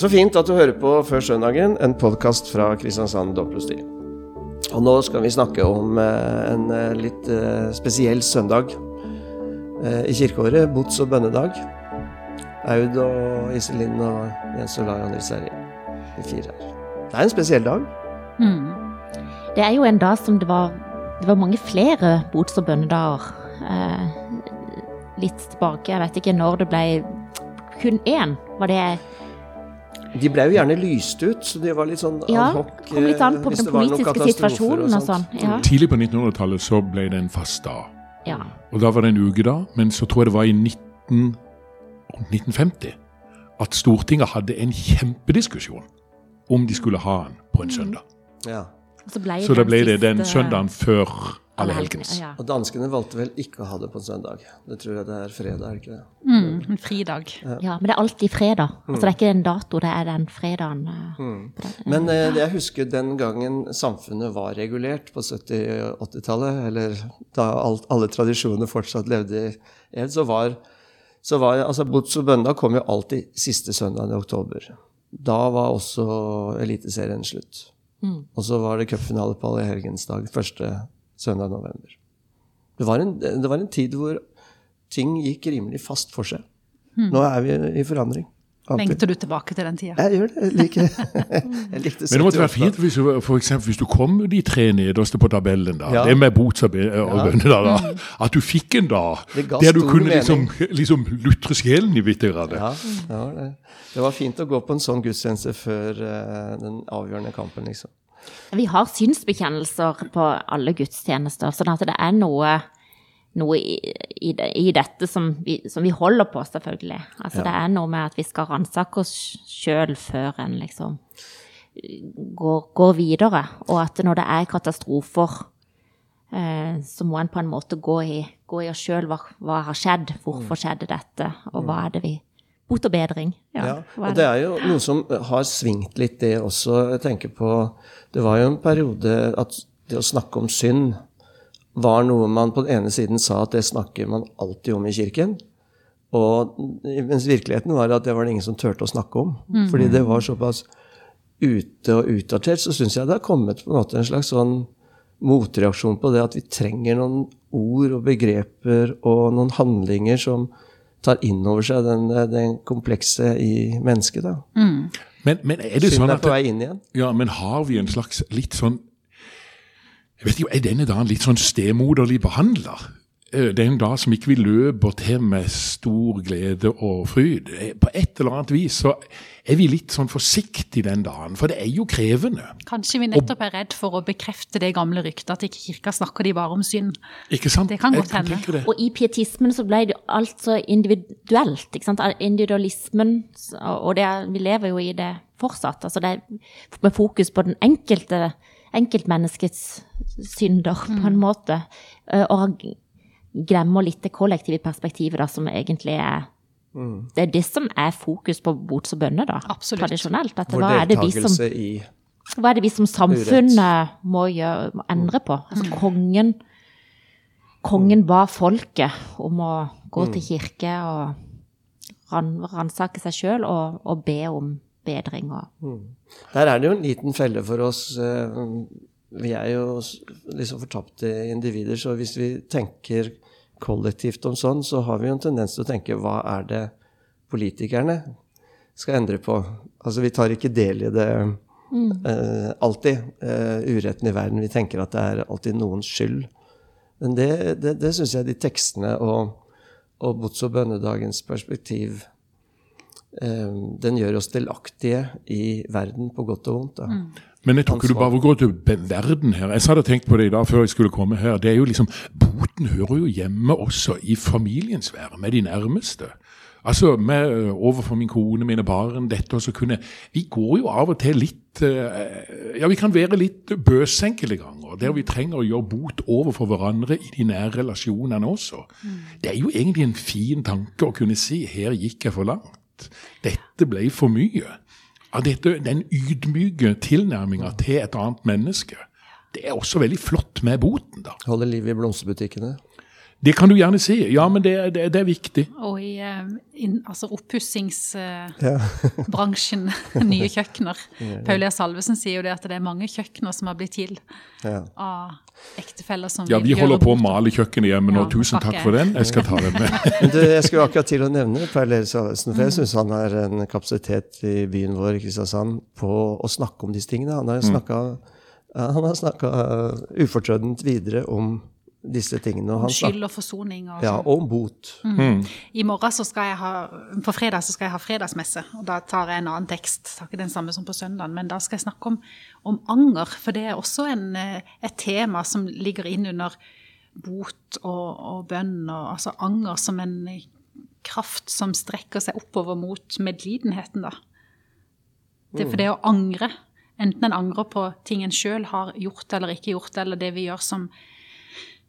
Så fint at du hører på Før søndagen, en podkast fra Kristiansand domprosti. Og nå skal vi snakke om eh, en eh, litt eh, spesiell søndag i kirkeåret. Bots- og bønnedag. Aud og Iselin og Jens Olai og Nils Terje. De fire her. Det er en spesiell dag. Mm. Det er jo en dag som det var, det var mange flere bots- og bønnedager. Eh, litt tilbake, jeg vet ikke når det ble kun én. Var det de ble jo gjerne lyst ut, så det var litt sånn ja, adhoc. Kom litt an på den politiske situasjonen og sånn. Ja. Tidlig på 1900-tallet så ble det en fast dag. Ja. Og da var det en uke da, men så tror jeg det var i 19, 1950 at Stortinget hadde en kjempediskusjon om de skulle ha den på en søndag. Ja. Så, så da ble det den søndagen før Allehelgens. Ja. Og danskene valgte vel ikke å ha det på en søndag. Det tror jeg det er fredag, er ikke det? Mm, en fridag. Ja. ja. men det er alltid fredag. Altså Det er ikke en dato, det er den fredagen. Eh, mm. Men eh, jeg husker den gangen samfunnet var regulert på 70-80-tallet, eller da alt, alle tradisjoner fortsatt levde i ed, så var, så var altså Bots og bønda kom jo alltid siste søndagen i oktober. Da var også Eliteserien slutt. Mm. Og så var det cupfinale på Allehelgensdag første søndag november. Det var, en, det var en tid hvor ting gikk rimelig fast for seg. Hmm. Nå er vi i forandring. Alltid. Lengter du tilbake til den tida? Jeg gjør det. Jeg liker jeg likte Men det måtte være fint hvis, for eksempel, hvis du kom de tre nederste på tabellen, da, ja. det med bots og bønner, da, da, hmm. at du fikk en da der du kunne liksom, liksom lutre sjelen i bitte grad. Ja, det, det, var fint å gå på en sånn gudstjeneste før uh, den avgjørende kampen, liksom. Vi har synsbekjennelser på alle gudstjenester, sånn at det er noe, noe i, i, i, dette som vi, som vi, holder på, selvfølgelig. Altså ja. Det er noe med at vi skal ransake oss sjøl før en liksom går, går, videre. Og at når det er katastrofer, eh, så må en på en måte gå i, gå i oss sjøl. Hva, hva, har skjedd? Hvorfor mm. skjedde dette? Og hva er det vi Bot og bedring. Ja, ja og det er jo noe som har svingt litt, det også. Jeg tenker på Det var jo en periode at det å snakke om synd var noe man på den ene siden sa at det snakker man alltid om i kirken. Og mens virkeligheten var at det var det ingen som turte å snakke om. Mm. Fordi det var såpass ute og utdatert, så syns jeg det har kommet på en måte en slags sånn motreaksjon på det at vi trenger noen ord og begreper og noen handlinger som tar inn over seg den, den komplekse i mennesket. da. Mm. Men, men, er det Synd sånn at, er på vei inn igjen. Ja, men har vi en slags litt sånn jeg vet ikke, Er denne dagen litt sånn stemoderlig behandler? Eh, det er en dag som ikke vi løper til med stor glede og fryd. Eh, på et eller annet vis så er vi litt sånn forsiktige den dagen, for det er jo krevende. Kanskje vi nettopp er redd for å bekrefte det gamle ryktet, at ikke kirka snakker de bare om synd. Ikke sant? Det kan godt hende. Og i pietismen så ble det alt så individuelt. ikke sant? Individualismen, og det, vi lever jo i det fortsatt. altså det Med fokus på den enkelte enkeltmenneskets synder, på en mm. måte. Eh, og glemmer litt det kollektive perspektivet, da, som egentlig er mm. Det er det som er fokus på bots og bønner, da, Absolutt. tradisjonelt. At hva er, det vi som, hva er det vi som samfunnet må, gjøre, må endre på? Altså mm. kongen Kongen ba folket om å gå mm. til kirke og ran, ransake seg sjøl og, og, be om bedring. Og. Mm. Der er det jo en liten felle for oss. Vi er jo liksom fortapte individer, så hvis vi tenker kollektivt om sånn, så har vi jo en tendens til å tenke hva er det politikerne skal endre på? Altså vi tar ikke del i det mm. uh, alltid, uh, uretten i verden. Vi tenker at det er alltid noens skyld. Men det, det, det syns jeg de tekstene og, og Bots- og bønnedagens perspektiv uh, Den gjør oss delaktige i verden på godt og vondt. da. Mm. Men jeg tror ikke du bare går til verden her. Jeg hadde tenkt på det i dag før jeg skulle komme her. det er jo liksom, Boten hører jo hjemme også i familiens sfære, med de nærmeste. Altså med, øh, overfor min kone, mine barn, dette og så kunne Vi går jo av og til litt øh, Ja, vi kan være litt bøse enkelte ganger, der vi trenger å gjøre bot overfor hverandre i de nære relasjonene også. Mm. Det er jo egentlig en fin tanke å kunne si her gikk jeg for langt. Dette ble for mye av dette, den ydmyke tilnærminga til et annet menneske. Det er også veldig flott med boten. da. Holder liv i blomsterbutikkene? Det kan du gjerne si. Ja, men det, det, det er viktig. Og i eh, altså oppussingsbransjen, nye kjøkkener. Paul E. Salvesen sier jo det at det er mange kjøkkener som har blitt til Ja. av ektefeller som Ja, vi holder på å male kjøkkenet hjemme nå. Ja, Tusen takk, for den. Jeg skal ta den med. Men du, jeg skulle akkurat til å nevne Paul E. Salvesen, for jeg syns han er en kapasitet i byen vår, Kristiansand, på å snakke om disse tingene. Han har snakka han har snakka ufortrødent videre om disse tingene. om Skyld og forsoning og ja, sånn. og om bot. I morgen så skal jeg ha, på fredag så skal jeg ha fredagsmesse, og da tar jeg en annen tekst. Er ikke den samme som på søndagen, men da skal jeg snakke om, om anger, for det er også en, eh, et tema som ligger inn under bot og, og bønn, og altså anger som en kraft som strekker seg oppover mot medlidenheten, da. Det, for det å angre, enten en angrer på ting en sjøl har gjort eller ikke gjort, eller det vi gjør som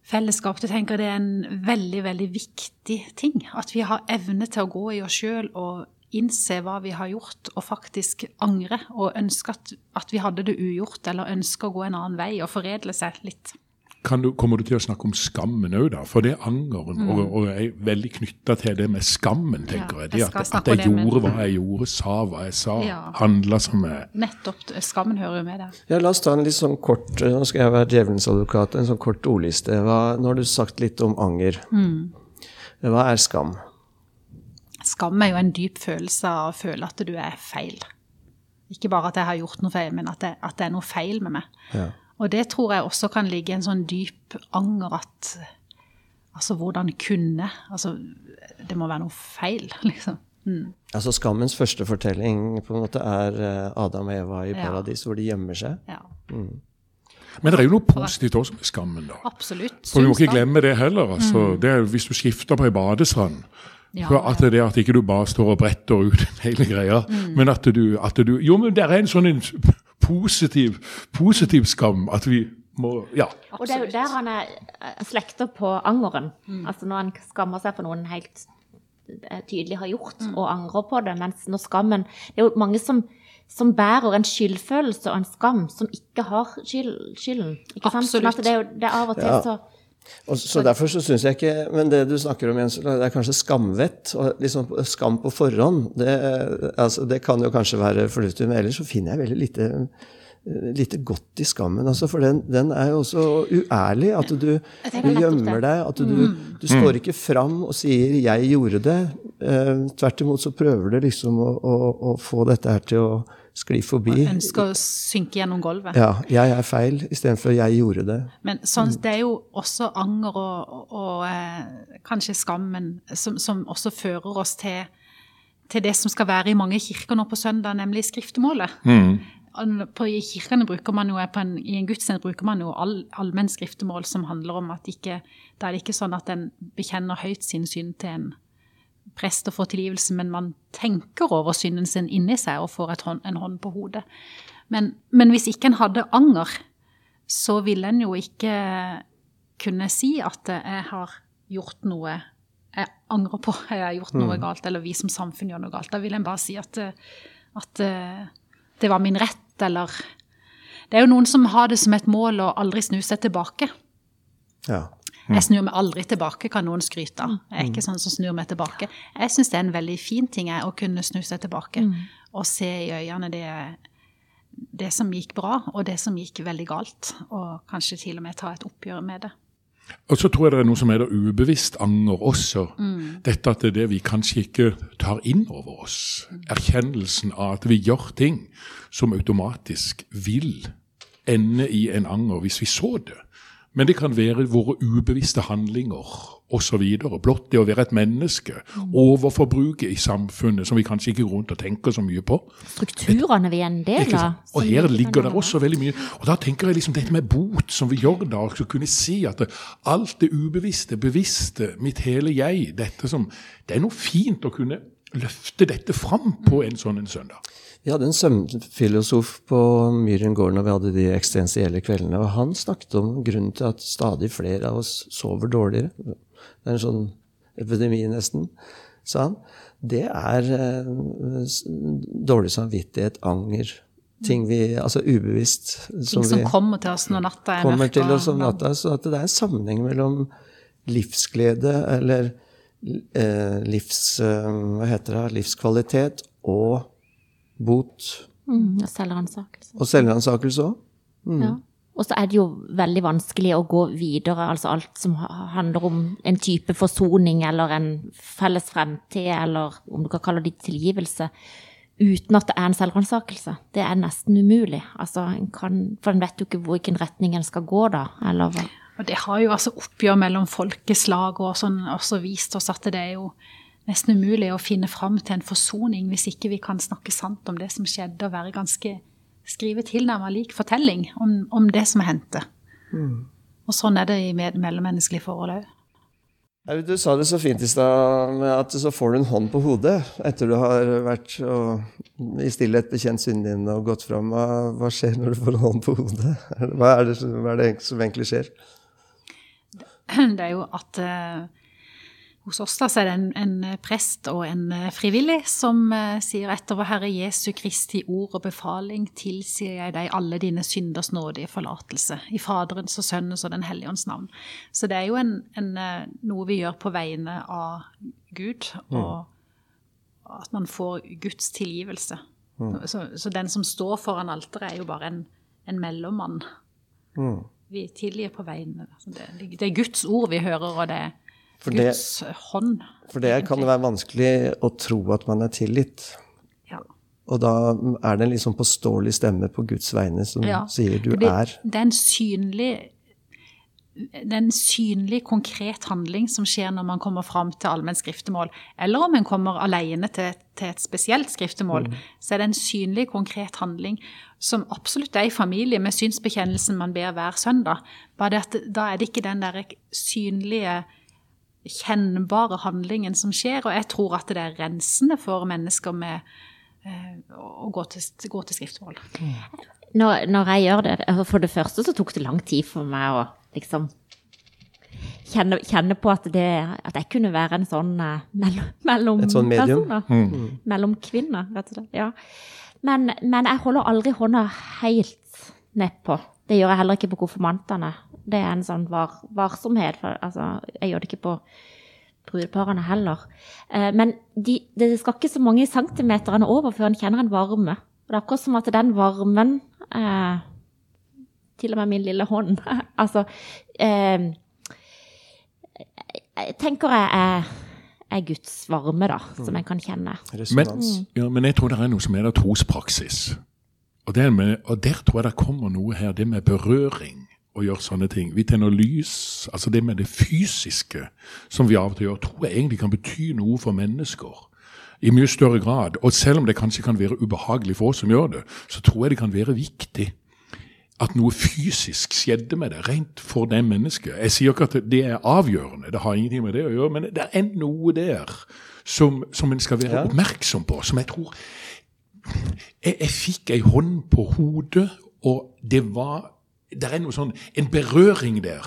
fellesskap, du tenker det er en veldig, veldig viktig ting. At vi har evne til å gå i oss sjøl og innse hva vi har gjort, og faktisk angre. Og ønske at, at vi hadde det ugjort, eller ønske å gå en annen vei og foredle seg litt. Kan du, kommer du til å snakke om skammen òg, da? For det er angeren, og, og jeg er veldig knytta til det med skammen, tenker Ja, jeg. Det jeg at, at jeg gjorde hva jeg gjorde, sa hva jeg sa, Ja. handla som jeg Nettopp. Skammen hører jo med der. Ja, La oss ta en litt sånn kort Nå skal jeg være djevelens advokat. En sånn kort ordliste. Hva, nå har du sagt litt om anger. Hva er skam? Skam er jo en dyp følelse av å føle at du er feil. Ikke bare at jeg har gjort noe feil, men at det, at det er noe feil med meg. Ja. Og det tror jeg også kan ligge en sånn dyp anger at Altså, hvordan kunne Altså, det må være noe feil, liksom. Mm. Altså Skammens første fortelling på en måte er eh, Adam og Eva i Ja. paradis, hvor de gjemmer seg. Ja, Men det er jo noe positivt også med skammen, da. absolutt. For vi må ikke glemme det heller. altså. Det er, hvis du skifter på ei badestrand Ja, for at det at ikke du bare står og bretter ut hele greia, men at du, at du Jo, men det er en sånn en positiv, positiv skam at vi må Ja. Og det er jo der han er slekter på angeren. Altså når han skammer seg for noe han helt eh, tydelig har gjort, og angrer på det. Mens når skammen Det er jo mange som, som bærer en skyldfølelse og en skam som ikke har skyld, skylden. Ikke sant? Sånn at Absolutt. det er jo det er av og til Ja. så Og så Derfor så syns jeg ikke Men det du snakker om, Jens, det er kanskje skamvett. og liksom Skam på forhånd. Det, altså, det kan jo kanskje være fornuftig, men ellers så finner jeg veldig lite lite godt i skammen, altså, for den, den er jo også uærlig. At du, du gjemmer deg. At du, du står ikke fram og sier 'jeg gjorde det'. Eh, tvert imot så prøver du liksom å, å, å få dette her til å skli forbi. Ønsker å synke gjennom gulvet. Ja, 'jeg er feil' istedenfor 'jeg gjorde det'. Men sånn, det er jo også anger og, og, og eh, kanskje skammen som, som også fører oss til, til det som skal være i mange kirker nå på søndag, nemlig skriftemålet. Mm. På, I kirkene bruker man jo, på en, i en gudstjeneste bruker man jo all, allmenn skriftemål som handler om at ikke, da er det ikke sånn at en bekjenner høyt sin synd til en prest og får tilgivelse, men man tenker over synden sin inni seg og får hånd, en hånd på hodet. Men, men hvis ikke en hadde anger, så ville en jo ikke kunne si at jeg har gjort noe jeg angrer på, jeg har gjort noe galt, eller vi som samfunn gjør noe galt. Da vil en bare si at, at eh, det var min rett, eller Det er jo noen som har det som et mål å aldri snu seg tilbake. Ja. Jeg snur meg aldri tilbake, kan noen skryte av. Jeg er ikke sånn som snur meg tilbake. Jeg syns det er en veldig fin ting jeg, å kunne snu seg tilbake og se i øynene det, det som gikk bra, og det som gikk veldig galt. Og kanskje til og med ta et oppgjør med det. Og så tror jeg det er noe som heter ubevisst anger også. Dette at det er det vi kanskje ikke tar inn over oss. Erkjennelsen av at vi gjør ting som automatisk vil ende i en anger hvis vi så det. Men det kan være våre ubevisste handlinger osv. Blott det å være et menneske. Overforbruket i samfunnet som vi kanskje ikke går rundt og tenker så mye på. strukturene vi er en del av. Og her ligger det også veldig mye. Og da tenker jeg liksom dette med bot, som vi gjør da, å kunne si at det, alt det ubevisste, bevisste, mitt hele jeg, dette som Det er noe fint å kunne løfte dette fram på en sånn en søndag. Vi hadde en søvnfilosof på Myhren gård når vi hadde de eksistensielle kveldene, og han snakket om grunnen til at stadig flere av oss sover dårligere. Det er en sånn epidemi, nesten, sa han. Det er eh, dårlig samvittighet, anger. Ting vi Altså ubevisst. Ting som vi kommer til oss når natta er mørk. til oss om natta. Så at det er en sammenheng mellom livsglede eller eh, livs... Eh, hva heter det? Livskvalitet og bot. Mm, og selvransakelse. Og selvransakelse òg. Ja. Og så er det jo veldig vanskelig å gå videre, altså alt som handler om en type forsoning eller en felles fremtid, eller om du kan kalle det tilgivelse, uten at det er en selvransakelse. Det er nesten umulig. Altså, en kan, for en vet jo ikke hvilken retning en skal gå da, eller hva. Og det har jo altså oppgjør mellom folkeslag og sånn også vist oss at det er jo nesten umulig å finne fram til en forsoning hvis ikke vi kan snakke sant om det som skjedde, og være ganske skrive tilnærmet lik fortelling om, om det som hendte. Og sånn er det i mellommenneskelige forhold òg. Du sa det så fint i stad, med at så får du en hånd på hodet etter du har vært og, i stillhet bekjent synden din og gått fram. Hva, hva skjer når du får en hånd på hodet? Hva er det, hva er det som egentlig skjer? det er jo at eh, hos oss da, så er det en, en prest og en eh, frivillig som eh, sier etter vår Herre Jesu Kristi ord og befaling tilsier jeg deg alle dine synders nådige forlatelse, i Faderens og Sønnens og Den hellige ånds navn. Så det er jo en, en, eh, noe vi gjør på vegne av Gud, og at man får Guds tilgivelse. Så, så den som står foran alteret, er jo bare en, en mellommann Mm. vi tilgir på vegne. Det, det er Guds ord vi hører, og det er For det- Guds hånd. For det kan det være vanskelig å tro at man er tilgitt. Ja. Og da er det en liksom påståelig stemme på Guds vegne som Ja. sier du det, er. Det er en synlig det er en synlig, konkret handling som skjer når man kommer fram til allmenn skriftemål. Eller om en kommer alene til, til et spesielt skriftemål, så er det en synlig, konkret handling som absolutt er i familie med synsbekjennelsen man ber hver søndag. Bare det at da er det ikke den der synlige, kjennbare handlingen som skjer. Og jeg tror at det er rensende for mennesker med eh, å gå til, gå til skriftemål. Når, når jeg gjør det, altså for det første så tok det lang tid for meg å liksom kjenne, kjenne på at, det, at jeg kunne være en sånn eh, mellom, mellom Et sånn medium? Mm. Mellom kvinner, rett og slett. Ja. Men, men jeg holder aldri hånda helt nedpå. Det gjør jeg heller ikke på konfirmantene. Det er en sånn var, varsomhet. For, altså, jeg gjør det ikke på brudeparene heller. Eh, men de, det skal ikke så mange centimeterne over før en kjenner en varme. Og det er akkurat som at den varmen eh, Til og med min lille hånd Altså eh, Jeg tenker jeg er, er Guds varme, da, som jeg kan kjenne. Men, ja, men jeg tror det er noe som heter trospraksis. Og, med, og der tror jeg det kommer noe her, det med berøring og gjøre sånne ting. Vi tenner lys, altså det med det fysiske som vi av og til gjør, tror jeg egentlig kan bety noe for mennesker. I mye større grad. Og selv om det kanskje kan være ubehagelig for oss som gjør det, så tror jeg det kan være viktig at noe fysisk skjedde med det, rent for det mennesket. Jeg sier ikke at det er avgjørende, det har ingenting med det å gjøre, men det er noe der som, som en skal være Ja. oppmerksom på, som jeg tror jeg, jeg fikk ei hånd på hodet, og det var Det er noe sånn, en berøring der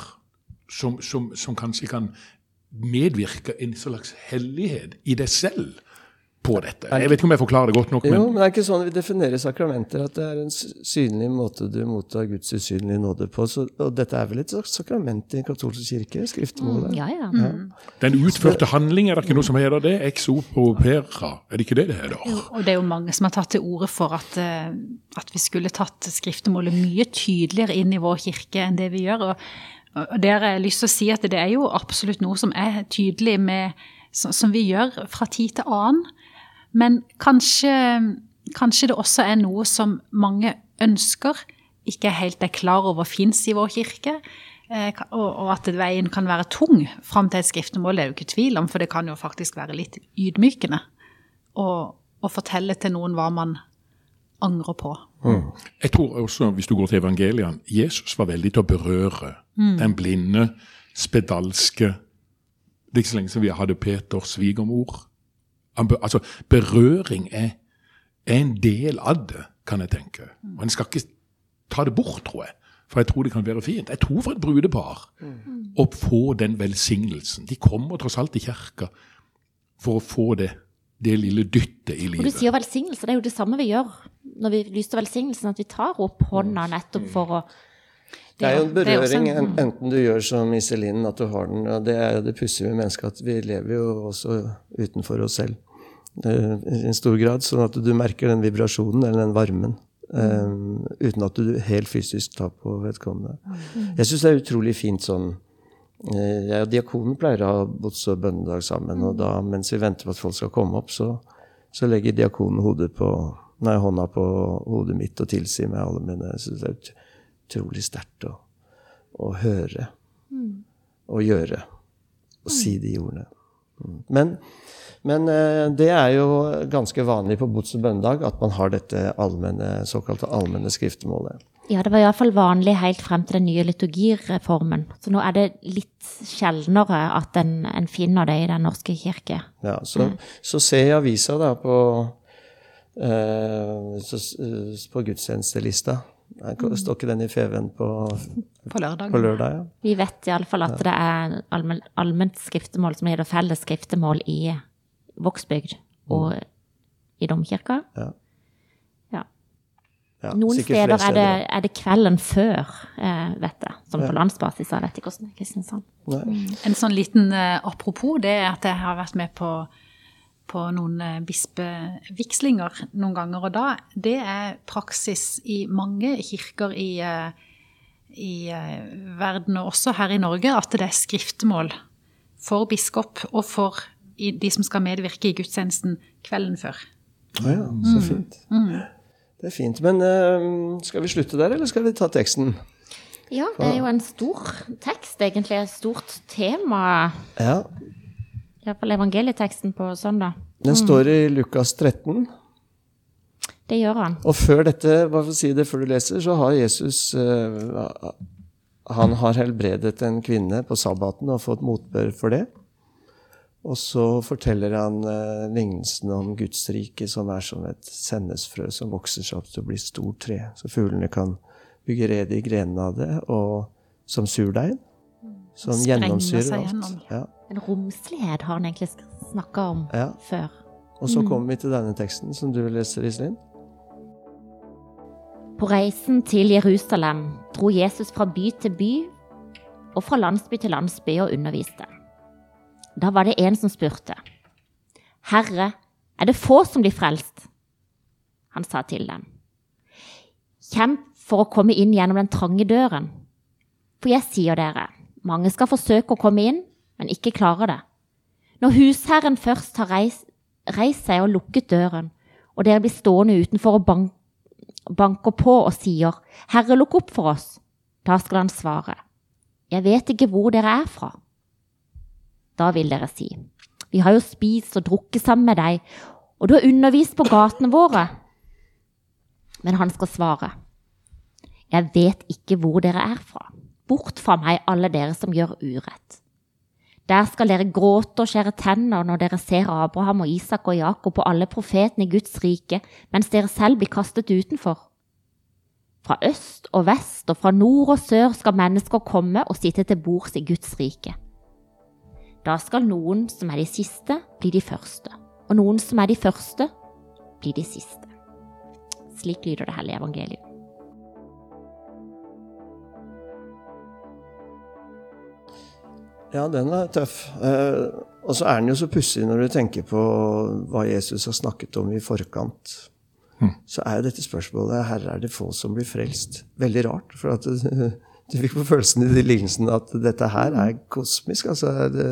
som, som, som kanskje kan medvirke en slags hellighet i deg selv på dette. Jeg vet ikke om jeg forklarer det godt nok, Jo, men men det er ikke sånn vi definerer sakramenter, at det er en synlig måte du mottar Guds usynlige nåde på. Så, og dette er vel et slags sakrament i Den katolske kirke? Skriftemålet? Ja, ja. den utførte handling, er det ikke noe som heter det? Ex opera, er det ikke det det heter? Og det er jo mange som har tatt til orde for at, eh, at vi skulle tatt skriftemålet mye tydeligere inn i vår kirke enn det vi gjør. Og, og der har jeg lyst til å si at det er jo absolutt noe som er tydelig med, som, som vi gjør fra tid til annen. Men kanskje, kanskje det også er noe som mange ønsker, ikke helt er klar over fins i vår kirke. eh, Og, at veien kan være tung fram til et skriftemål, det er jo ikke tvil om, for det kan jo faktisk være litt ydmykende å, fortelle til noen hva man angrer på. Jeg tror også, hvis du går til evangeliene, Jesus var veldig til å berøre den blinde, spedalske Det er ikke så lenge siden vi hadde Peters svigermor. Altså, berøring er, er en del av det, kan jeg tenke. Og en skal ikke ta det bort, tror jeg. For jeg tror det kan være fint. Jeg tror for et brudepar å få den velsignelsen. De kommer tross alt i kirka for å få det, det lille dyttet i livet. Og du sier velsignelse, det er jo det samme vi gjør når vi lyser velsignelsen, at vi tar opp hånda nettopp for å Det er jo en Det er berøring, en- en- enten du gjør som Iselin, at du har den og Det er det pussige med mennesket, at vi lever jo også utenfor oss selv eh, i en stor grad. Sånn at du merker den vibrasjonen eller den varmen. Um, uten at du helt fysisk tar på vedkommende. Jeg syns det er utrolig fint sånn eh, Jeg og diakonen pleier å ha bods- og bønnedag sammen. Og da, mens vi venter på at folk skal komme opp, så, så legger diakonen hodet på, nei, hånda på hodet mitt og tilsier meg alle mine Utrolig sterkt å, å høre og gjøre. Og si de ordene. Mm. Men, men eh, det er jo ganske vanlig på og bønnedag at man har dette allmenne, såkalte allmenne skriftemålet. Ja, det var iallfall vanlig helt frem til den nye liturgireformen. Så nå er det litt sjeldnere at en, en finner det i Den norske kirke. Ja, så, så ser jeg avisa da på, eh, så, på gudstjenestelista. Nei, Står ikke den i Feven på, På lørdag. på lørdag? Ja? Vi vet iallfall at det er allmen, allment skriftemål som heter felles skriftemål i Vågsbygd og i domkirka. Ja. Ja. Ja, Noen steder er det, er det kvelden før, eh, vet jeg. Som på landsbasis. Jeg vet ikke hvordan det er i Kristiansand. Mm. En sånn liten eh, apropos, det er at jeg har vært med på, på noen eh, bispevigslinger noen ganger. Og da, det er praksis i mange kirker i, eh, i eh, verden, og også her i Norge, at det er skriftemål for biskop og for de som skal medvirke i gudstjenesten kvelden før. Å ja, så fint. Det er fint. Men skal vi slutte der, eller skal vi ta teksten? Ja, det er jo en stor tekst, egentlig. Et stort tema. Ja, Iallfall evangelieteksten på søndag. Den står i Lukas 13. Det gjør han. Og før dette, bare for å si det før du leser, så har Jesus uh, Han har helbredet en kvinne på sabbaten og fått motbør for det. Og så forteller han uh, lignelsen om Guds rike, som er som et sennesfrø som vokser seg opp til å bli stort tre. Så fuglene kan bygge rede i grenene av det, og som surdeig. Som gjennomsyrer alt. gjennom. Ja. En romslighet har han egentlig snakka om Ja. før. Og så kommer vi til denne teksten som du leser, Iselin. På reisen til Jerusalem dro Jesus fra by til by og fra landsby til landsby og underviste. Da var det en som spurte. Herre, er det få som blir frelst? Han sa til dem. Kjemp for å komme inn gjennom den trange døren. For jeg sier dere, mange skal forsøke å komme inn, men ikke klarer det. Når husherren først har reist, reist seg og lukket døren, og dere blir stående utenfor og bank, banker på og sier, Herre, lukk opp for oss. Da skal han svare, Jeg vet ikke hvor dere er fra. Da vil dere si, Vi har jo spist og drukket sammen med deg, og du har undervist på gatene våre. Men han skal svare, Jeg vet ikke hvor dere er fra. Bort fra meg, alle dere som gjør urett. Der skal dere gråte og skjære tenner når dere ser Abraham og Isak og Jakob og alle profetene i Guds rike, mens dere selv blir kastet utenfor. Fra øst og vest og fra nord og sør skal mennesker komme og sitte til bords i Guds rike. Da skal noen som er de siste, bli de første, og noen som er de første, bli de siste. Slik lyder det hellige evangeliet. Ja, den er tøff. Eh, og så er den jo så pussig når du tenker på hva Jesus har snakket om i forkant. Så er jo dette spørsmålet Herre, er det få som blir frelst? Veldig rart. For at du, fikk på følelsen i de lignelsene at dette her er kosmisk. altså Det,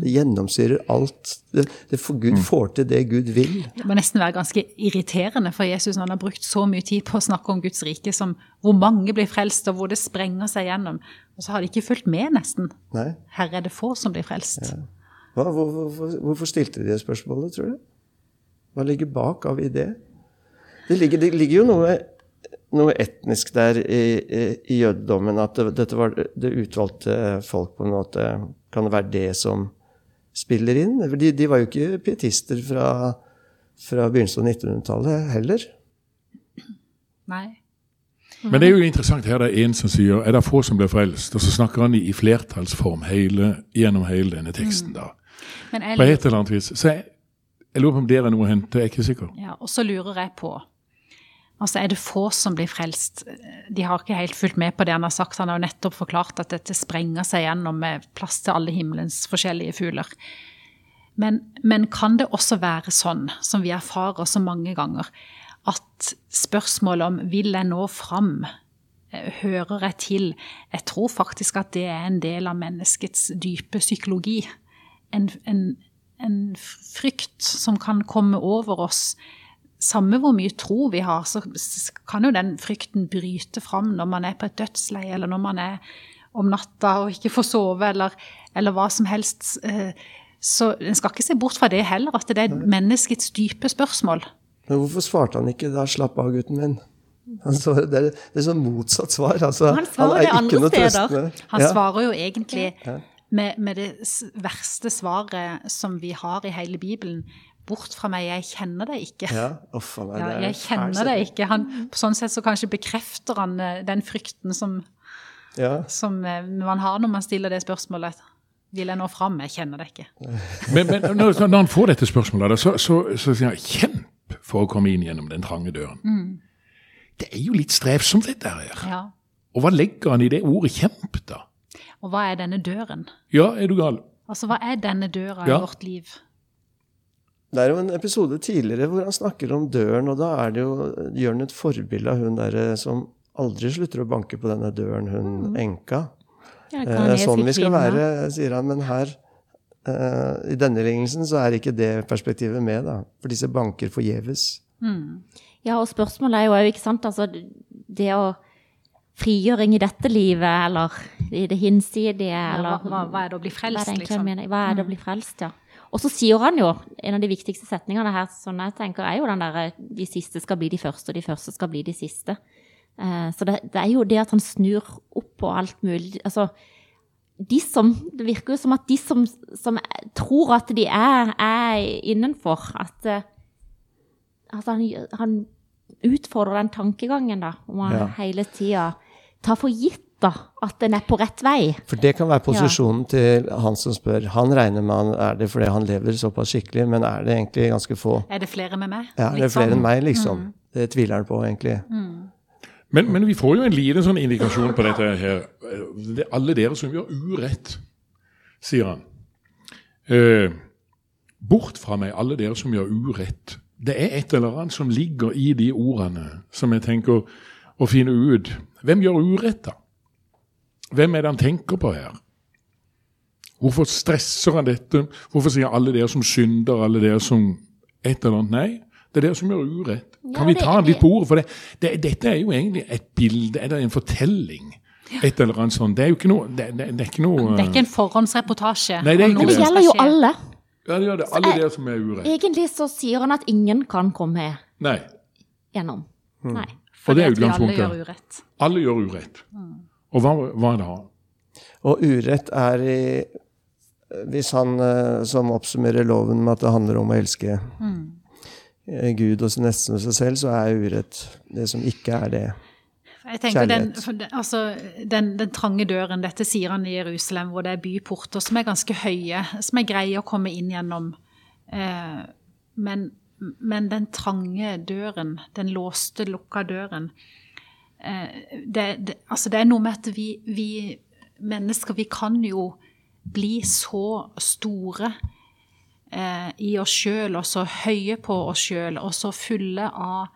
det gjennomsyrer alt. Det, det får Gud får til det Gud vil. Det må nesten være ganske irriterende for Jesus når han har brukt så mye tid på å snakke om Guds rike, som hvor mange blir frelst, og hvor det sprenger seg gjennom. Og så har de ikke fulgt med, nesten. Nei. Her er det få som blir frelst. Hva, hvor, hvorfor, hvorfor stilte de det spørsmålet, tror du? Hva ligger bak av idé? Det ligger, det ligger jo noe, noe etnisk der i, i, i jødedommen, at det, dette var det utvalgte folk på en måte. Kan det være det som spiller inn? De, de var jo ikke pietister fra, fra begynnelsen av 1900-tallet heller. Nei. Men det er jo interessant her det er en som sier er det få som blir frelst, og så snakker han i, i flertallsform hele, gjennom hele denne teksten. da. Men jeg På et eller annet vis. Så jeg, jeg lurer på om det er noe å hente, jeg er ikke sikker. Ja, og så lurer jeg på Altså er det få som blir frelst. De har ikke helt fulgt med på det han har sagt. Han har jo nettopp forklart at dette sprenger seg gjennom med plass til alle himmelens forskjellige fugler. Men, men kan det også være sånn, som vi erfarer så mange ganger, at spørsmålet om vil jeg nå fram, eh, hører jeg til Jeg tror faktisk at det er en del av menneskets dype psykologi. En, en, en frykt som kan komme over oss samme hvor mye tro vi har, så kan jo den frykten bryte fram når man er på et dødsleie, eller når man er om natta og ikke får sove, eller, eller hva som helst. Eh, så en skal ikke se bort fra det heller, at det er menneskets dype spørsmål. Men hvorfor svarte han ikke da 'slapp av, gutten min'? Altså, det, er, det er sånn motsatt svar. Altså, han svarer han det andre steder. Han ja. svarer jo egentlig med, med, det verste svaret som vi har i hele Bibelen. Bort fra meg, jeg kjenner deg ikke. Ja, uff, meg, ja, jeg kjenner deg ikke. Han, på sånn sett så kanskje bekrefter han eh, den frykten som, ja. som eh, man har når man stiller det spørsmålet. Vil jeg nå fram? Jeg kjenner deg ikke. Men, men når, når, han får dette spørsmålet, så, så, så sier han kjemp for å komme inn gjennom den trange døren. Mm. Det er jo litt strevsomt, dette her. Ja. Og hva legger han i det ordet 'kjemp', da? Og hva er denne døren? Ja, er du gal? Altså, hva er denne døra ja. i vårt liv? Det er jo en episode tidligere hvor han snakker om døren, og da er det jo, gjør han et forbilde av hun der som aldri slutter å banke på denne døren, hun mm. enka. Ja, eh, sånn vi skal være, sier han. Men her, eh, i denne lignelsen, så er ikke det perspektivet med, da. For disse banker forgjeves. Mm. Ja, og spørsmålet er jo òg, ikke sant, altså det å frigjøring i dette livet, eller i det hinsidige, eller hva, hva, hva, er det å bli frelst, hva liksom? Hva er det å mm. bli frelst, ja. Og så sier han jo, en av de viktigste setningene her, sånn jeg tenker, er jo den derre De siste skal bli de første, og de første skal bli de siste. Eh, så det, det, er jo det at han snur opp på alt mulig. Altså, de som Det virker jo som at de som, som tror at de er, er innenfor, at altså han, han, utfordrer den tankegangen, da, om han ja. hele tida tar for gitt da, at den er på rett vei. For det kan være posisjonen ja. til han som spør. Han regner med han er det fordi han lever såpass skikkelig, men er det egentlig ganske få? Er det flere med meg? Ja, det er flere enn meg, liksom. Mm. Det tviler han på, egentlig. Mm. Men, men, vi får jo en liten sånn indikasjon på dette her. Det er alle dere som gjør urett, sier han. Eh, bort fra meg, alle dere som gjør urett. Det er et eller annet som ligger i de ordene, som jeg tenker å finne ut. Hvem gjør urett, da? Hvem er det han tenker på her? Hvorfor stresser han dette? Hvorfor sier alle dere som synder, alle dere som et eller annet? Nei, det er dere som gjør urett. Kan vi ta han litt på ordet? For det, det, dette er jo egentlig et bilde, eller en fortelling. Et eller annet sånt. Det er jo ikke noe Det, det, det er ikke noe Det er ikke en forhåndsreportasje. Nei, det, er ikke det. det gjelder jo alle. Ja, det gjør det. Alle dere som er urett. Egentlig så sier han at ingen kan komme Nei. gjennom. Mm. Nei. For det er utgangspunktet. Alle gjør urett. Alle gjør urett. Mm. Og hva, hva da? Og urett er i Hvis han eh, som oppsummerer loven med at det handler om å elske mm. Gud og sin neste som seg selv, så er urett det som ikke er det. Jeg tenker den, altså, den, den, trange døren, dette sier han i Jerusalem, hvor det er byporter som er ganske høye, som er greie å komme inn gjennom. Eh, men, men, den trange døren, den låste, lukka døren, det, det, altså det er noe med at vi, vi, mennesker, vi kan jo bli så store eh, i oss sjøl og så høye på oss sjøl og så fulle av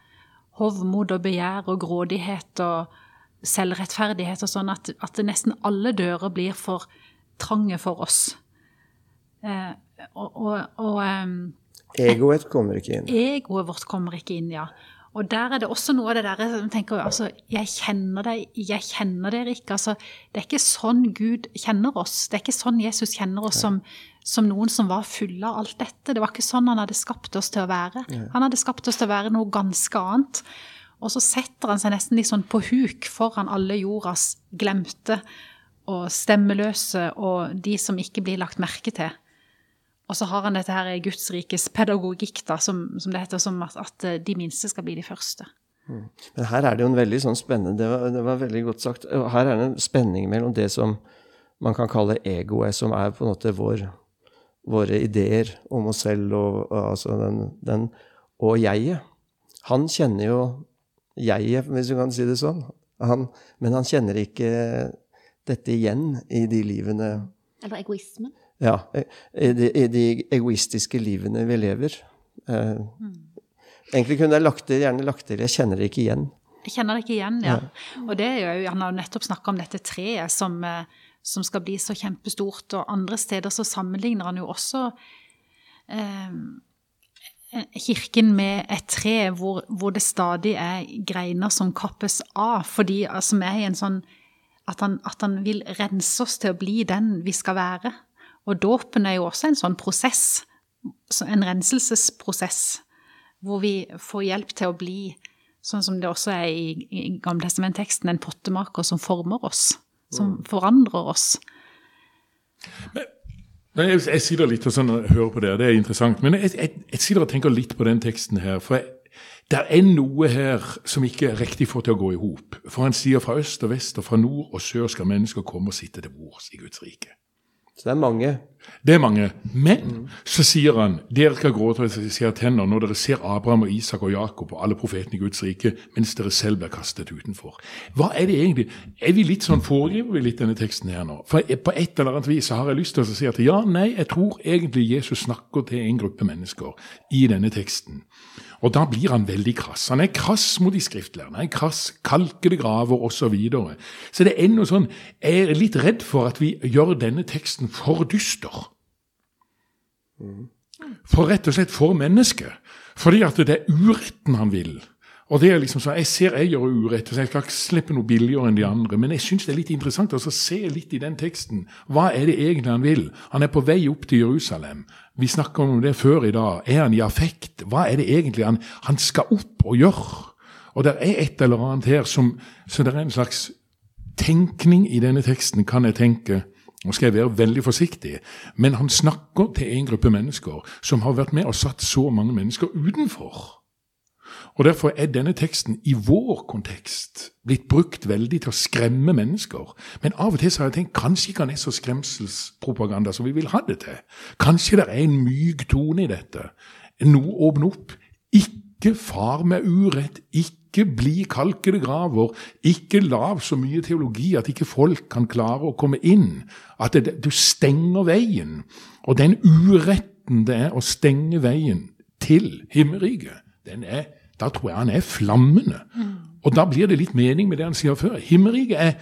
hovmod og begjær og grådighet og selvrettferdighet og sånn at, at nesten alle dører blir for trange for oss. Eh, og, og, og um, Egoet kommer ikke inn. Egoet vårt kommer ikke inn, ja. Og der er det også noe av det der som tenker altså, Jeg kjenner deg, jeg kjenner dere ikke. Altså, det er ikke sånn Gud kjenner oss. Det er ikke sånn Jesus kjenner oss som, som noen som var fulle av alt dette. Det var ikke sånn han hadde skapt oss til å være. Han hadde skapt oss til å være noe ganske annet. Og så setter han seg nesten litt sånn på huk foran alle jordas glemte og stemmeløse og de som ikke blir lagt merke til. Og så har han dette her Guds rikes pedagogikk, da, som, som det heter, som at, at, eh, de minste skal bli de første. Mm. Men her er det jo en veldig sånn spennende det var, det var, veldig godt sagt. Her er det en spenning mellom det som man kan kalle egoet, som er på en måte vår, våre ideer om oss selv, og, og altså den, den, og jeget. Han kjenner jo jeget, hvis du kan si det sånn. Han, men han kjenner ikke dette igjen i de livene Eller egoismen. Ja, i de, i de egoistiske livene vi lever. Eh, egentlig kunne jeg lagt det, gjerne lagt til 'jeg kjenner det ikke igjen'. Jeg kjenner det ikke igjen, ja. Og det er jo, han har jo nettopp snakka om dette treet som, eh, som skal bli så kjempestort, og andre steder så sammenligner han jo også eh, kirken med et tre hvor, hvor, det stadig er greiner som kappes av, fordi som er i en sånn at han, at han vil rense oss til å bli den vi skal være. Og dåpen er jo også en sånn prosess, en renselsesprosess, hvor vi får hjelp til å bli, sånn som det også er i, i Gammeltestamentteksten, en pottemaker som former oss, som mm. forandrer oss. Men, jeg, jeg sitter litt og sånn, hører på det, det er interessant. Men jeg, jeg, jeg sitter og tenker litt på den teksten her. for det er noe her som ikke er riktig får til å gå i hop. For han sier fra øst og vest og fra nord og sør skal mennesker komme og sitte til bords i Guds rike. Så det er mange. Det er mange. Men så sier han dere skal gråte og se tenner når dere ser Abraham og Isak og Jakob og alle profetene i Guds rike, mens dere selv blir kastet utenfor. Hva er det egentlig? Er vi litt sånn Foregriper vi litt denne teksten her nå? For På et eller annet vis så har jeg lyst til å si at ja, nei, jeg tror egentlig Jesus snakker til en gruppe mennesker i denne teksten. Og da blir han veldig krass. Han er krass mot de skriftlærerne. Han er krass, kalkede graver osv. Så, videre. så det er noe sånn Jeg er litt redd for at vi gjør denne teksten for dyster. For rett og slett for mennesket. Fordi at det er uretten han vil. Og det er liksom så, Jeg ser jeg gjør urett, så jeg skal ikke slippe noe billigere enn de andre. Men jeg syns det er litt interessant å se litt i den teksten. Hva er det egentlig han vil? Han er på vei opp til Jerusalem. Vi snakka om det før i dag. Er han i affekt? Hva er det egentlig han, han skal opp og gjøre? Og det er et eller annet her som Så det er en slags tenkning i denne teksten, kan jeg tenke. Nå skal jeg være veldig forsiktig, men han snakker til en gruppe mennesker som har vært med og satt så mange mennesker utenfor. Og Derfor er denne teksten i vår kontekst blitt brukt veldig til å skremme mennesker. Men av og til så har jeg tenkt kanskje ikke han er så skremselspropaganda som vi vil ha det til. Kanskje det er en myk tone i dette. Noe åpne opp. Ikke far med urett. Ikke bli kalkede graver. Ikke lav så mye teologi at ikke folk kan klare å komme inn. At det, du stenger veien. Og den uretten det er å stenge veien til himmelriket, den er da tror jeg han er flammende. Mm. Og da blir det litt mening med det han sier før. Himmelriket er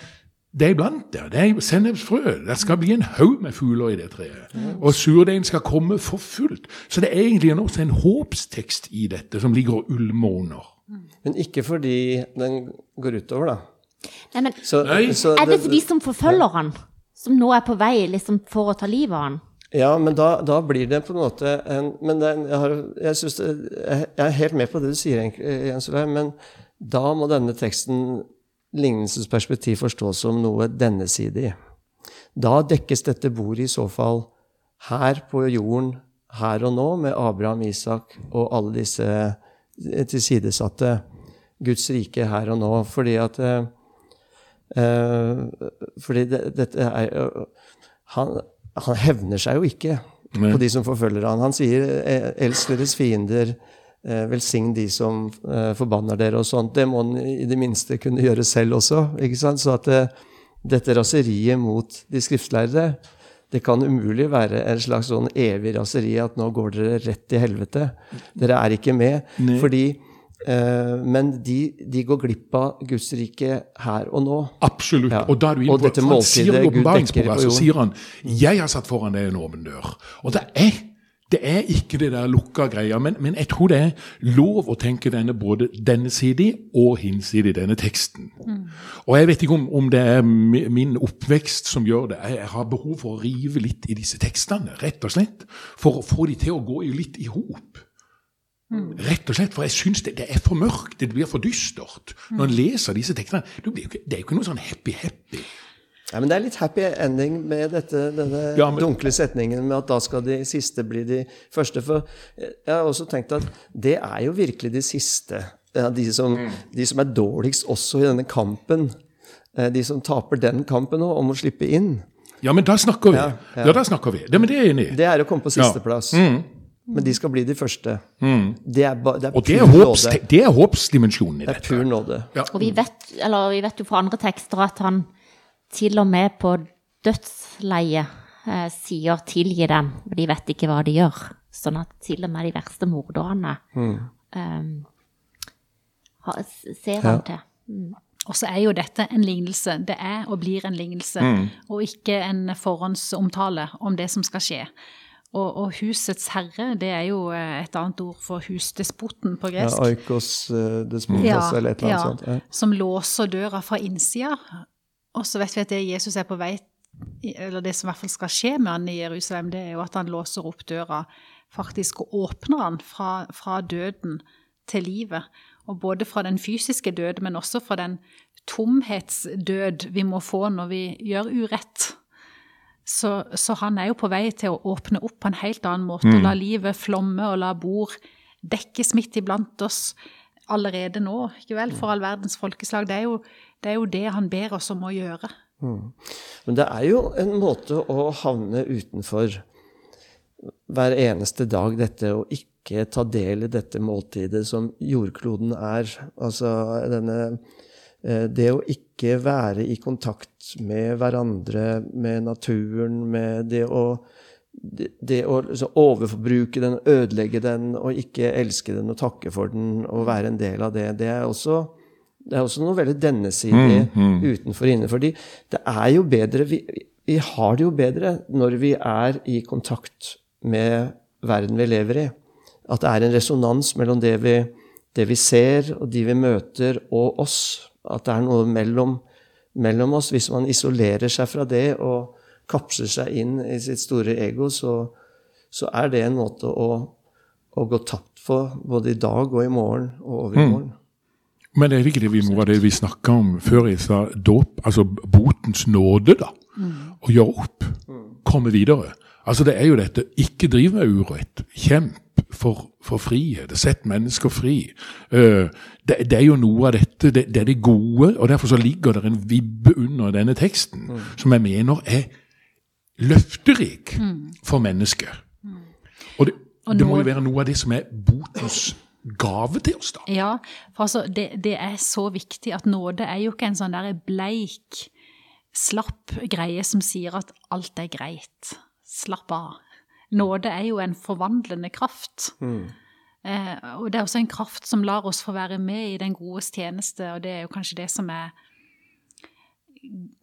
det er iblant der. Det er sennepsfrø. Det skal bli en haug med fugler i det treet. Mm. Og surdeigen skal komme for fullt. Så det er egentlig også en håpstekst i dette som ligger og ulmer under. Men ikke fordi den går utover, da. Nei, men så, Nei. Så det, Er det for de som forfølger han? Som nå er på vei liksom, for å ta livet av han? Ja, men da, da, blir det på en måte en Men det, jeg, har, jeg, det, jeg, er helt med på det du sier, Jens Olav, men da må denne teksten lignelsesperspektiv forstås som noe dennesidig. Da dekkes dette bordet i så fall her på jorden, her og nå, med Abraham, Isak og alle disse tilsidesatte. Guds rike her og nå. Fordi at eh, Fordi det, dette er han, han hevner seg jo ikke Nei. på de som forfølger han. Han sier eh, 'elsk deres fiender', eh, 'velsign de som eh, forbanner dere', og sånt. Det må han i det minste kunne gjøre selv også. ikke sant? Så at dette raseriet mot de skriftlærde det kan umulig være en slags sånn evig raseri at nå går dere rett til helvete. Dere er ikke med. Nei. Fordi men de, de, går glipp av Guds rike her og nå. Absolutt. Ja. Og da er du inne på, dette han sier i åpenbaringsboka så sier han 'Jeg har satt foran deg en åpen dør'. Og det er, det er ikke det der lukka greia, men, men, jeg tror det er lov å tenke denne både denne side og hinsidig denne teksten. Mm. Og jeg vet ikke om, om, det er min oppvekst som gjør det. Jeg har behov for å rive litt i disse tekstene, rett og slett. For å få de til å gå litt i hop. Mm. Rett og slett, For jeg syns det, det, er for mørkt, det blir for dystert. Når en leser disse tekstene. Det er jo ikke noe sånn happy-happy. Ja, men det er litt happy ending med dette, denne ja, men... dunkle setningen med at da skal de siste bli de første. For jeg har også tenkt at det er jo virkelig de siste. De som, mm. de som er dårligst også i denne kampen. Eh, de som taper den kampen nå, om å slippe inn. Ja, men da snakker vi. Ja, ja. ja da snakker vi. Det, men det er jeg enig i. Det er å komme på sisteplass. Ja. Mm. Men de skal bli de første. Det er, ba, det er Og det er, håps, det er håpsdimensjonen i Det er dette. pur nåde. Og vi vet, eller vi vet jo fra andre tekster at han til og med på dødsleiet eh, sier 'tilgi dem', for de vet ikke hva de gjør. Sånn at til og med de verste morderne eh, ser han til. Og så er jo dette en lignelse. Det er og blir en lignelse, og ikke en forhåndsomtale om det som skal skje. Og, og husets herre, det er jo eh, et annet ord for husdespoten på gresk. Ja, Aikos despotas Ja, eller et eller annet ja, sånt. Ja. Som låser døra fra innsida. Og så vet vi at det Jesus er på vei Eller det som i hvert fall skal skje med han i Jerusalem, det er jo at han låser opp døra faktisk og åpner han fra, fra døden til livet. Og både fra den fysiske død, men også fra den tomhetsdød vi må få når vi gjør urett. Så, så han er jo på vei til å åpne opp på en helt annen måte. La livet flomme og la bord dekkes midt iblant oss allerede nå. Ikke vel? For all verdens folkeslag. Det er, jo, det er jo det han ber oss om å gjøre. Men det er jo en måte å havne utenfor hver eneste dag, dette å ikke ta del i dette måltidet som jordkloden er. Altså denne Det å ikke være i kontakt med hverandre, med naturen, med det å det, det å overforbruke den, ødelegge den, og ikke elske den og takke for den og være en del av det, det er også, det er også noe veldig dennesidig utenfor og innenfor. De, det er jo bedre vi, vi har det jo bedre når vi er i kontakt med verden vi lever i. At det er en resonans mellom det vi, det vi ser, og de vi møter, og oss. At det er noe mellom, mellom oss. Hvis man isolerer seg fra det og kapsler seg inn i sitt store ego, så, så er det en måte å, å gå tapt for både i dag og i morgen og over i morgen. Mm. Men er det ikke det vi, det vi snakka om før jeg sa dåp? Altså botens nåde, da. Å gjøre opp. Komme videre. Altså Det er jo dette ikke driv med urett. Kjemp for, for frihet. Sett mennesker fri. Eh, det, det er jo noe av dette. Det, det er det gode. Og derfor så ligger det en vibbe under denne teksten som jeg mener er løfterik for mennesket. Og det, Og det må jo være noe av det som er botens gave til oss, da. Ja, for altså, det, det er så viktig at nåde er jo ikke en sånn der bleik, slapp greie som sier at alt er greit. Slapp av. Nåde er jo en forvandlende kraft. Eh, og det er også en kraft som lar oss få være med i den godes tjeneste, og det er jo kanskje det som er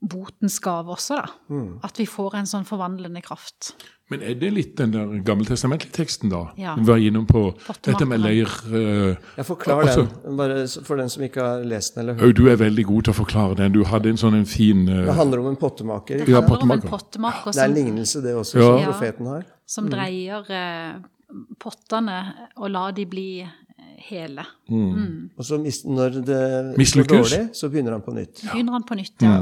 botens gave også, da. At vi får en sånn forvandlende kraft. Men er det litt den der gammeltestamentlige teksten, da? Ja. Vi var innom på dette med leir uh, Jeg forklarer altså, den, bare for den som ikke har lest den eller hørt Du er veldig god til å forklare den. Du hadde en sånn en fin uh, Det handler om en pottemaker. Det handler Ja, pottemaker. om en pottemaker. Ja. Det er en lignelse, det også, Ja. som profeten har. som dreier eh, pottene og la de bli eh, hele. Og så mis- når det går dårlig, så begynner han på nytt. Begynner han på nytt, ja.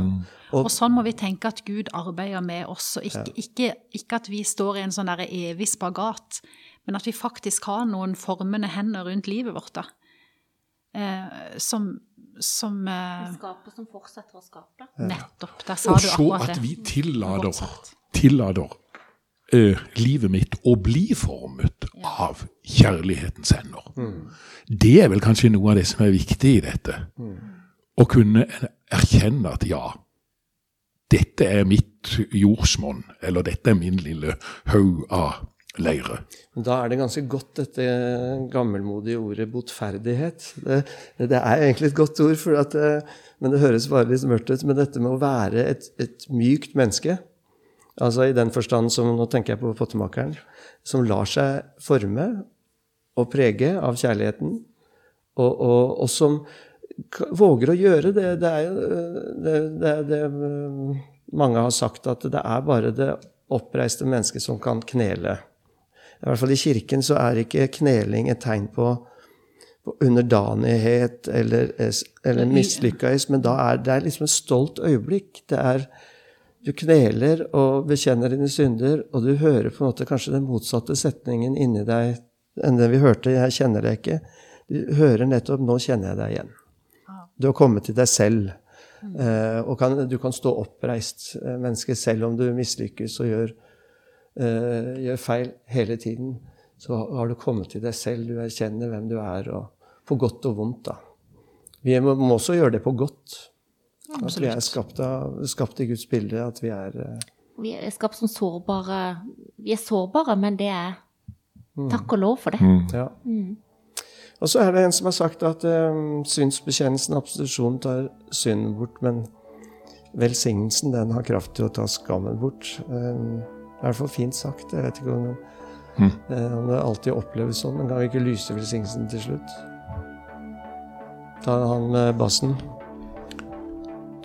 Og- Og sånn må vi tenke at Gud arbeider med oss. Og ikke, ikke, ikke at vi står i en sånn der evig spagat, men at vi faktisk har noen formende hender rundt livet vårt. da. Eh, som som eh, Skaper som fortsetter å skape. Nettopp. Der sa Og du så akkurat at vi tillader, Fortsatt. Eh, livet mitt å bli formet av kjærlighetens hender. Det er vel kanskje noe av det som er viktig i dette. Å kunne erkjenne at ja, dette er mitt jordsmonn, eller dette er min lille haug av leire. Da er det ganske godt dette gammelmodige ordet botferdighet. Det, det er egentlig et godt ord, for at, eh, men det høres bare litt mørkt ut. Men dette med å være et, et mykt menneske, altså i den forstand som Nå tenker jeg på pottemakeren, som lar seg forme og prege av kjærligheten, og, og, og som våger å gjøre det. Det er jo det, det, det eh, Mange har sagt at det er bare det oppreiste mennesket som kan knele. I hvert fall i kirken så er ikke kneling et tegn på, på underdanighet eller, eller mislykkes, men da er det er liksom et stolt øyeblikk. Det er Du kneler og bekjenner dine synder, og du hører på en måte kanskje den motsatte setningen inni deg enn den vi hørte 'jeg kjenner deg ikke'. Du hører nettopp 'nå kjenner jeg deg igjen'. Du har kommet til deg selv. eh, og kan, du kan stå oppreist, eh, menneske, selv om du mislykkes og gjør, eh, gjør feil hele tiden. så har du kommet til deg selv, du erkjenner hvem du er, og på godt og vondt, da. Vi må, også gjøre det på godt. At vi er skapt, av, skapt i Guds bilde, at vi er eh, Vi er skapt som sårbare Vi er sårbare, men det er Mm. Takk og lov for det. Ja. Og så er det en som har sagt at um, synsbekjennelsen og absolusjonen tar synden bort, men velsignelsen den har kraft til å ta skammen bort. Um, det er i hvert fall fint sagt. Jeg vet ikke om, eh, om det alltid oppleves sånn, men kan vi ikke lyse velsignelsen til slutt? Ta han med bassen.